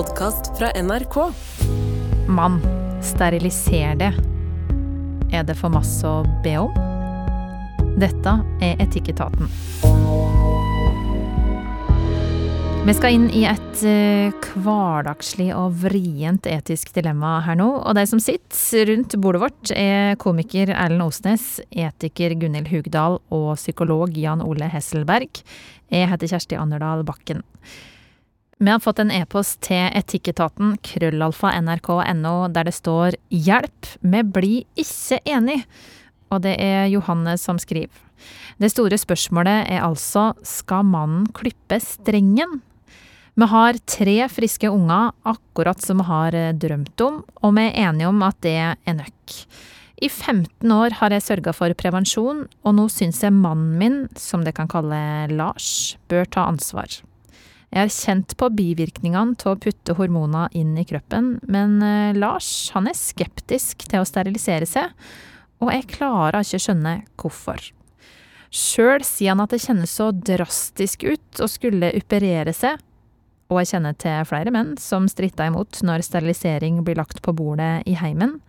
podkast fra NRK. Mann, steriliser det. Er det for masse å be om? Dette er Etikketaten. Vi skal inn i et eh, hverdagslig og vrient etisk dilemma her nå. Og de som sitter rundt bordet vårt, er komiker Erlend Osnes, etiker Gunhild Hugdal og psykolog Jan Ole Hesselberg. Jeg heter Kjersti Anderdal Bakken. Vi har fått en e-post til etikketaten krøllalfa nrk.no der det står 'Hjelp, vi blir ikke enig'. Og det er Johanne som skriver. Det store spørsmålet er altså skal mannen klippe strengen? Vi har tre friske unger, akkurat som vi har eh, drømt om, og vi er enige om at det er nøkk. I 15 år har jeg sørga for prevensjon, og nå syns jeg mannen min, som det kan kalle Lars, bør ta ansvar. Jeg har kjent på bivirkningene til å putte hormoner inn i kroppen, men eh, Lars han er skeptisk til å sterilisere seg, og jeg klarer ikke å skjønne hvorfor. Sjøl sier han at det kjennes så drastisk ut å skulle operere seg, og jeg kjenner til flere menn som stritta imot når sterilisering blir lagt på bordet i heimen.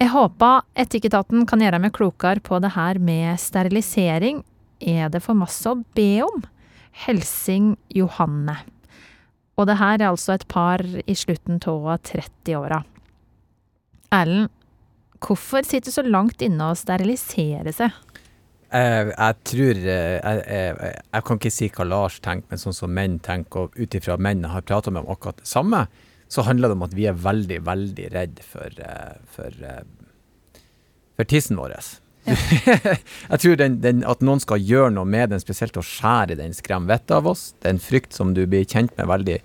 Jeg håper Etikketaten kan gjøre meg klokere på det her med sterilisering. Er det for masse å be om? Helsing Johanne. Og det her er altså et par i slutten av 30-åra. Erlend, hvorfor sitter du så langt inne og steriliserer seg? Jeg, jeg tror eh, jeg, jeg, jeg, kan ikke si hva Lars tenker, men sånn som menn tenker, og ut ifra menn har prata med om akkurat det samme, så handler det om at vi er veldig, veldig redd for, eh, for, eh, for tissen vår. Jeg tror den, den, at noen skal gjøre noe med den, spesielt å skjære den, skremmer vettet av oss. Det er en frykt som du blir kjent med veldig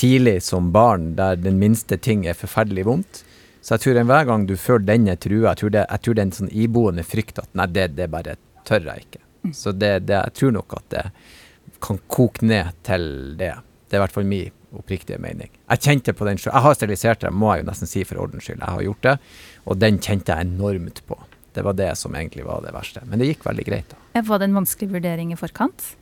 tidlig som barn, der den minste ting er forferdelig vondt. Så jeg tror enhver gang du føler den er trua, jeg tror det, jeg tror det er en sånn iboende frykt at nei, det, det bare tør jeg ikke. Mm. Så det, det, jeg tror nok at det kan koke ned til det. Det er i hvert fall min oppriktige mening. Jeg kjente på den sjøl. Jeg har sterilisert det, må jeg jo nesten si for ordens skyld. Jeg har gjort det, og den kjente jeg enormt på. Det var det som egentlig var det verste. Men det gikk veldig greit. da. Var det en vanskelig vurdering i forkant?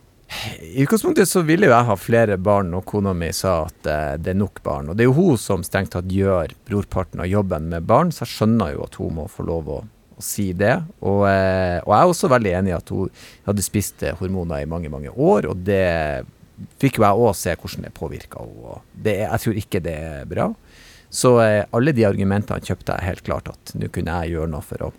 I utgangspunktet så ville jo jeg ha flere barn, og kona mi sa at uh, det er nok barn. Og det er jo hun som strengt tatt gjør brorparten av jobben med barn, så jeg skjønner jo at hun må få lov å å si det. Og, eh, og, jeg er også veldig enig i at hun hadde spist eh, hormoner i mange, mange år, og det fikk jo jeg òg se hvordan det påvirka henne. Jeg tror ikke det er bra. Så eh, alle de argumentene kjøpte jeg helt klart at nå kunne jeg gjøre noe for å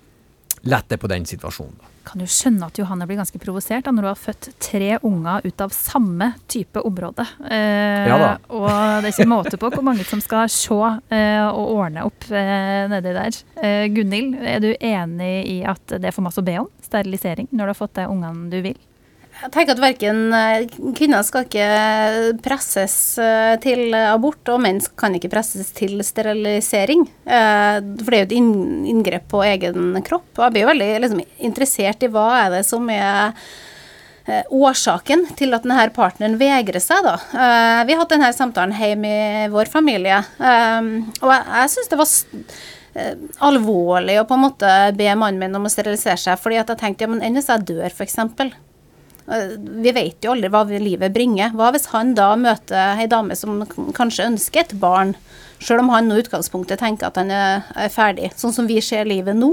lette på den situasjonen. Kan du skjønne at Johanne blir ganske provosert da, når du har født tre unger ut av samme type område? Eh, ja da. og det er ikke måte på hvor mange som skal se eh, og ordne opp eh, nedi der. Eh, Gunhild, er du enig i at det er for masse å be om? Sterilisering når du har fått de ungene du vil? Jeg tenker at verken eh, kvinner skal ikke presses eh, til abort, og menn kan ikke presses til sterilisering. Eh, for det er jo et inngrep på egen kropp. Og jeg blir veldig liksom, interessert i hva er det som er årsaken til at denne partneren vegrer seg, da. Vi har hatt denne samtalen hjemme i vår familie, og jeg syns det var alvorlig å på en måte be mannen min om å sterilisere seg, fordi at jeg tenkte ja, men enn hvis jeg dør, f.eks. Eh, vi vet jo aldri hva livet bringer. Hva hvis han da møter ei dame som kanskje ønsker et barn, sjøl om han nå i utgangspunktet tenker at han er ferdig, sånn som vi ser livet nå.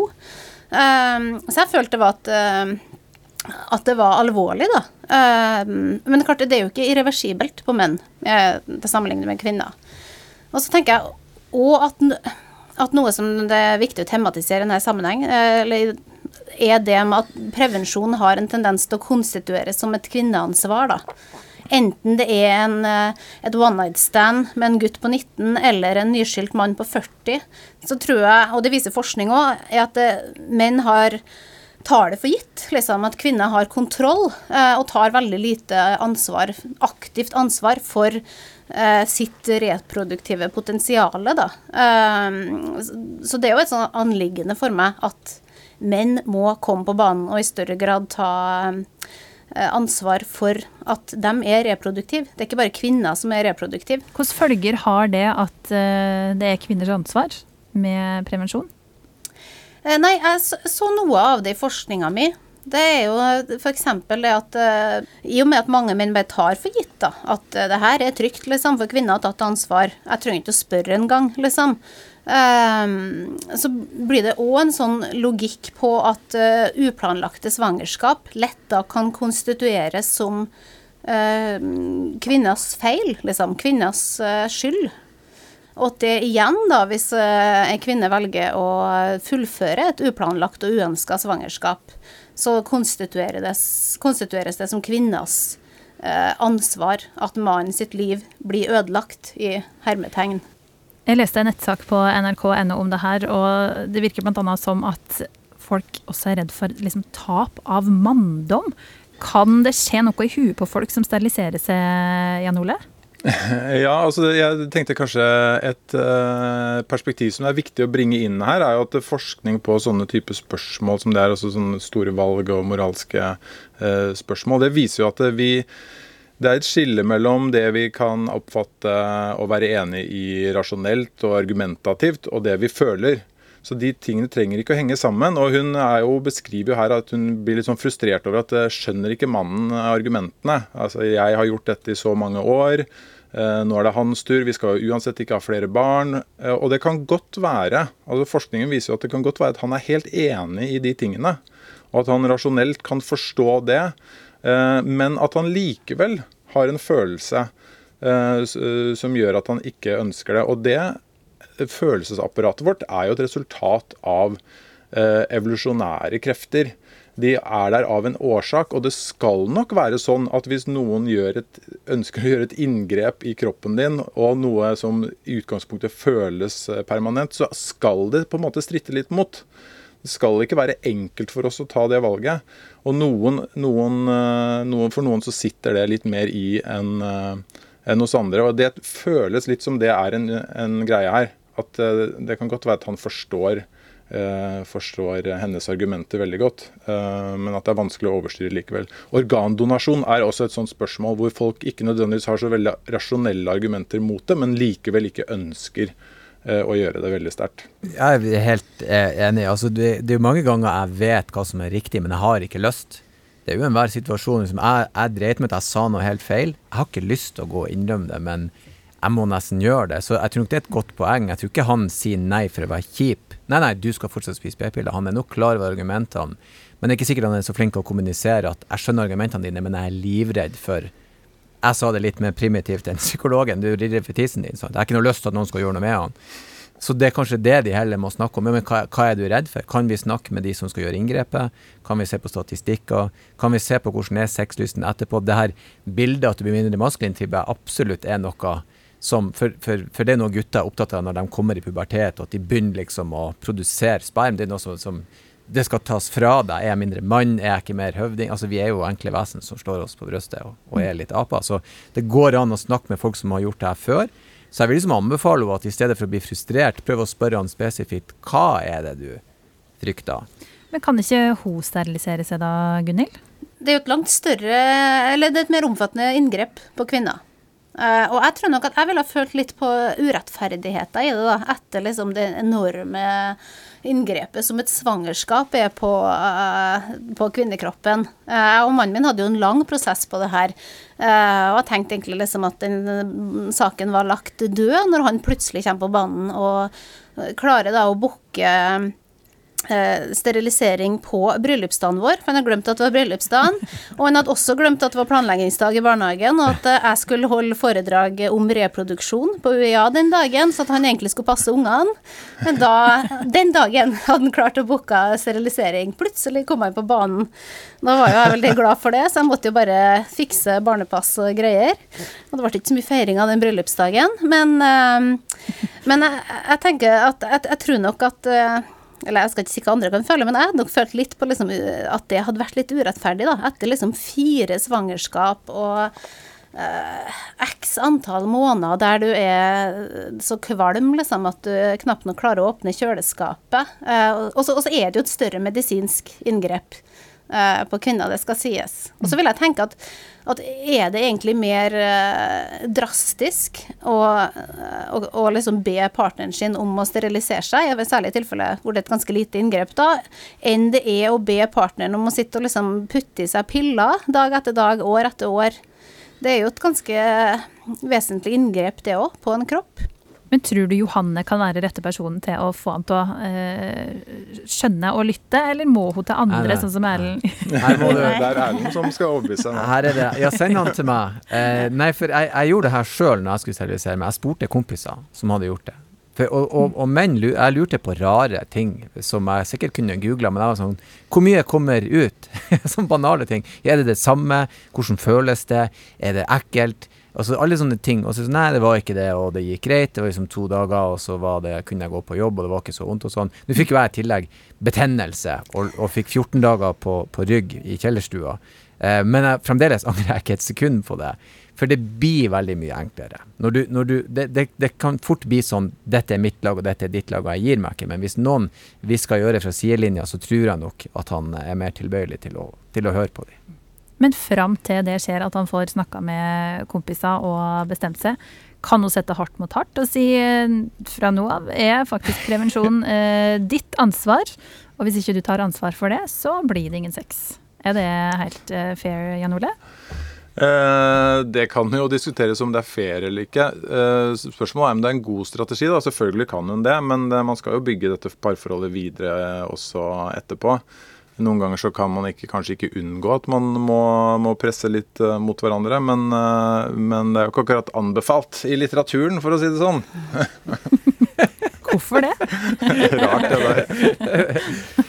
Eh, så jeg følte at, uh, at det var alvorlig, da. Men klart, det er jo ikke irreversibelt på menn, til sammenlignet med kvinner. Og så tenker jeg òg at, at, noe som det er viktig å tematisere i denne sammenheng, eller er det med at prevensjon har en tendens til å konstitueres som et kvinneansvar, da. Enten det er en, eh, et one night stand med en gutt på 19 eller en nyskilt mann på 40, så tror jeg, og det viser forskning òg, er at det, eh, menn har tar det for gitt, liksom, at kvinner har kontroll eh, og tar veldig lite ansvar, aktivt ansvar for eh, sitt reproduktive potensial. Eh, så det er jo et sånn anliggende for meg at menn må komme på banen og i større grad ta eh, ansvar for at de er reproduktive. Det er ikke bare kvinner som er reproduktive. Hvilke følger har det at eh, det er kvinners ansvar med prevensjon? Eh, nei, jeg så noe av det i forskninga mi. Det er jo f.eks. det at uh, i og med at mange menn bare tar for gitt da, at uh, det her er trygt liksom, for kvinner å ta ansvar, jeg trenger ikke å spørre engang, liksom. Um, så blir det òg en sånn logikk på at uh, uplanlagte svangerskap lett da kan konstitueres som kvinners feil, liksom. Kvinners skyld. Og at det igjen, da, hvis en kvinne velger å fullføre et uplanlagt og uønska svangerskap, så konstitueres, konstitueres det som kvinners eh, ansvar at mannen sitt liv blir ødelagt, i hermetegn. Jeg leste en nettsak på nrk.no om det her, og det virker bl.a. som at folk også er redd for liksom, tap av manndom. Kan det skje noe i huet på folk som steriliserer seg, Jan Ole? Ja, altså jeg tenkte kanskje et uh, perspektiv som er viktig å bringe inn her, er jo at forskning på sånne type spørsmål som det er, altså sånne store valg og moralske uh, spørsmål, det viser jo at vi det er et skille mellom det vi kan oppfatte å være enig i rasjonelt og argumentativt, og det vi føler. Så de tingene trenger ikke å henge sammen. Og hun jo, beskriver jo her at hun blir litt sånn frustrert over at eh, skjønner ikke mannen argumentene. Altså jeg har gjort dette i så mange år. Eh, nå er det hans tur, vi skal uansett ikke ha flere barn. Eh, og det kan godt være, altså forskningen viser jo at det kan godt være at han er helt enig i de tingene. Og at han rasjonelt kan forstå det. Men at han likevel har en følelse som gjør at han ikke ønsker det. Og det følelsesapparatet vårt er jo et resultat av eh, evolusjonære krefter. De er der av en årsak, og det skal nok være sånn at hvis noen et, ønsker å gjøre et inngrep i kroppen din, og noe som i utgangspunktet føles eh, permanent, så skal det på en måte stritte litt mot. Det skal ikke være enkelt for oss å ta det valget. Og noen, noen, eh, noen, for noen så sitter det litt mer i enn en hos andre. Og det føles litt som det er en, en greie her. At eh, det kan godt være at han forstår, eh, forstår hennes argumenter veldig godt, eh, men at det er vanskelig å overstyre likevel. Organdonasjon er også et sånt spørsmål hvor folk ikke nødvendigvis har så veldig rasjonelle argumenter mot det, men likevel ikke ønsker å gjøre det veldig sterkt. Jeg er helt enig. Altså, det, det er mange ganger jeg vet hva som er riktig, men jeg har ikke lyst. Det er jo enhver situasjon Liksom, jeg, jeg dreit meg at jeg sa noe helt feil. Jeg har ikke lyst til å gå og innrømme det, men jeg må nesten gjøre det. Så jeg tror nok det er et godt poeng. Jeg tror ikke han sier nei for å være kjip. Nei, nei, du skal fortsatt spise p-piller. Han er nok klar over argumentene. Men det er ikke sikkert han er så flink til å kommunisere at jeg skjønner argumentene dine, men jeg er livredd for Jeg sa det litt mer primitivt enn psykologen. Du rir for tissen din. Sant? Jeg har ikke noe lyst til at noen skal gjøre noe med han. Så det er kanskje det de heller må snakke om. Men hva, hva, er du redd for? Kan vi snakke med de som skal gjøre inngrepet? Kan vi se på statistikker? Kan vi se på hvordan er sexlysten etterpå? Det her bildet at du blir mindre maskulin, tipper jeg absolutt er noe som, for, for, for, det er noe gutter er opptatt av når de kommer i pubertet, og at de begynner liksom å produsere sperm. Det er noe som, som det skal tas fra deg. Er jeg mindre mann? Er jeg ikke mer høvding? Altså, Vi er jo enkle vesen som slår oss på brystet og, og er litt aper. Så det går an å snakke med folk som har gjort det her før. Så jeg vil liksom anbefale henne at i stedet for å bli frustrert, prøv å spørre han spesifikt hva er det du frykter. Men kan ikke hun sterilisere seg da, Gunhild? Det er jo et langt større, eller det er et mer omfattende inngrep på kvinner. Uh, og jeg tror nok at jeg ville ha følt litt på urettferdigheter i det, da, etter liksom det enorme inngrepet som et svangerskap er på, uh, på kvinnekroppen. Uh, og mannen min hadde jo en lang prosess på det her. og jeg tenkte egentlig liksom at den saken var lagt død når han plutselig kommer på banen og klarer da å booke eh, sterilisering på bryllupsdagen vår. For han hadde glemt at det var bryllupsdagen. Og han hadde også glemt at det var planleggingsdag i barnehagen, og at eh, jeg skulle holde foredrag om reproduksjon på UiA den dagen, så at han egentlig skulle passe ungene. Men da, den dagen hadde han klart å booke sterilisering. Plutselig kom han på banen. Da var jo jeg veldig glad for det, så jeg måtte jo bare fikse barnepass og greier. Og det ble ikke så mye feiring av den bryllupsdagen. Men, eh, men jeg, jeg, tenker at jeg, jeg tror nok at eh, eller jeg skal ikke si hva andre kan føle, men jeg hadde nok følt litt på liksom, at det hadde vært litt urettferdig, da. Etter liksom fire svangerskap og uh, x antall måneder der du er så kvalm liksom, at du knapt nok klarer å åpne kjøleskapet. Og så er det jo et større medisinsk inngrep. Eh, på kvinner, det skal sies. Og så vil jeg tenke at, at er det egentlig mer eh, drastisk å, å, å, liksom be partneren sin om å sterilisere seg, særlig i tilfelle hvor det er et ganske lite inngrep da, enn det er å be partneren om å sitte og liksom putte i seg piller dag etter dag, år etter år. Det er jo et ganske vesentlig inngrep, det òg, på en kropp. Men tror du Johanne kan være rette personen til å få han til å eh, skjønne og lytte, eller må hun til andre, nei, nei. sånn som Erlend? Her må du, det er Erlend som skal overbevise er det. Ja, send han til meg. Eh, nei, for jeg, jeg, gjorde det her sjøl når jeg skulle sterilisere meg. Jeg spurte kompiser som hadde gjort det. For, og, og, og, menn, jeg lurte på rare ting som jeg sikkert kunne googla, men jeg var sånn Hvor mye kommer ut? Sånne banale ting. Er det det samme? Hvordan føles det? Er det ekkelt? Altså alle sånne ting. Og så nei, det var ikke det, og det gikk greit. Det var liksom to dager, og så det, kunne jeg gå på jobb, og det var ikke så vondt og sånn. Nå fikk jo jeg i tillegg betennelse, og, og, fikk 14 dager på, på rygg i kjellerstua. Eh, men jeg, fremdeles angrer jeg ikke et sekund på det. For det blir veldig mye enklere. Når du, når du, det, det, det, kan fort bli sånn 'dette er mitt lag, og dette er ditt lag', og jeg gir meg ikke. Men hvis noen vi skal gjøre fra sidelinja, så tror jeg nok at han er mer tilbøyelig til å, til å høre på dem. Men fram til det skjer, at han får snakka med kompiser og bestemt seg, kan hun sette hardt mot hardt og si fra nå av er faktisk prevensjon eh, ditt ansvar. Og hvis ikke du tar ansvar for det, så blir det ingen sex. Er det helt eh, fair, Jan Ole? Eh, det kan jo diskuteres om det er fair eller ikke. Eh, spørsmålet er om det er en god strategi. da, Selvfølgelig kan hun det, men man skal jo bygge dette parforholdet videre også etterpå. Noen ganger så kan man ikke, kanskje ikke unngå at man må, må presse litt uh, mot hverandre, men, uh, men, det er jo ikke akkurat anbefalt i litteraturen, for å si det sånn. Hvorfor det? Rart, det der.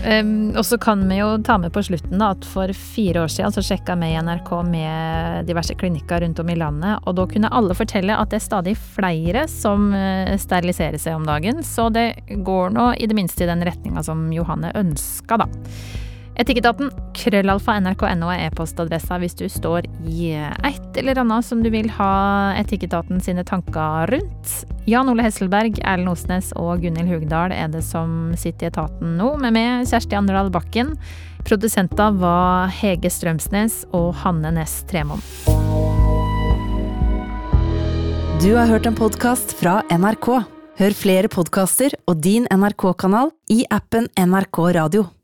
Og så kan vi jo ta med på slutten da, at for fire år siden så sjekka vi i NRK med diverse klinikker rundt om i landet, og da kunne alle fortelle at det er stadig flere som uh, steriliserer seg om dagen, så det går nå i det minste i den retninga som Johanne ønska, da. Etikketaten krøllalfa nrk.no er e-postadressa hvis du står i et eller annet som du vil ha Etikketaten sine tanker rundt. Jan Ole Hesselberg, Erlend Osnes og Gunhild Hugdal er det som sitter i etaten nå, med meg, Kjersti Anderdal Bakken. Produsenter var Hege Strømsnes og Hanne Næss Tremoen. Du har hørt en podkast fra NRK. Hør flere podkaster og din NRK-kanal i appen NRK Radio.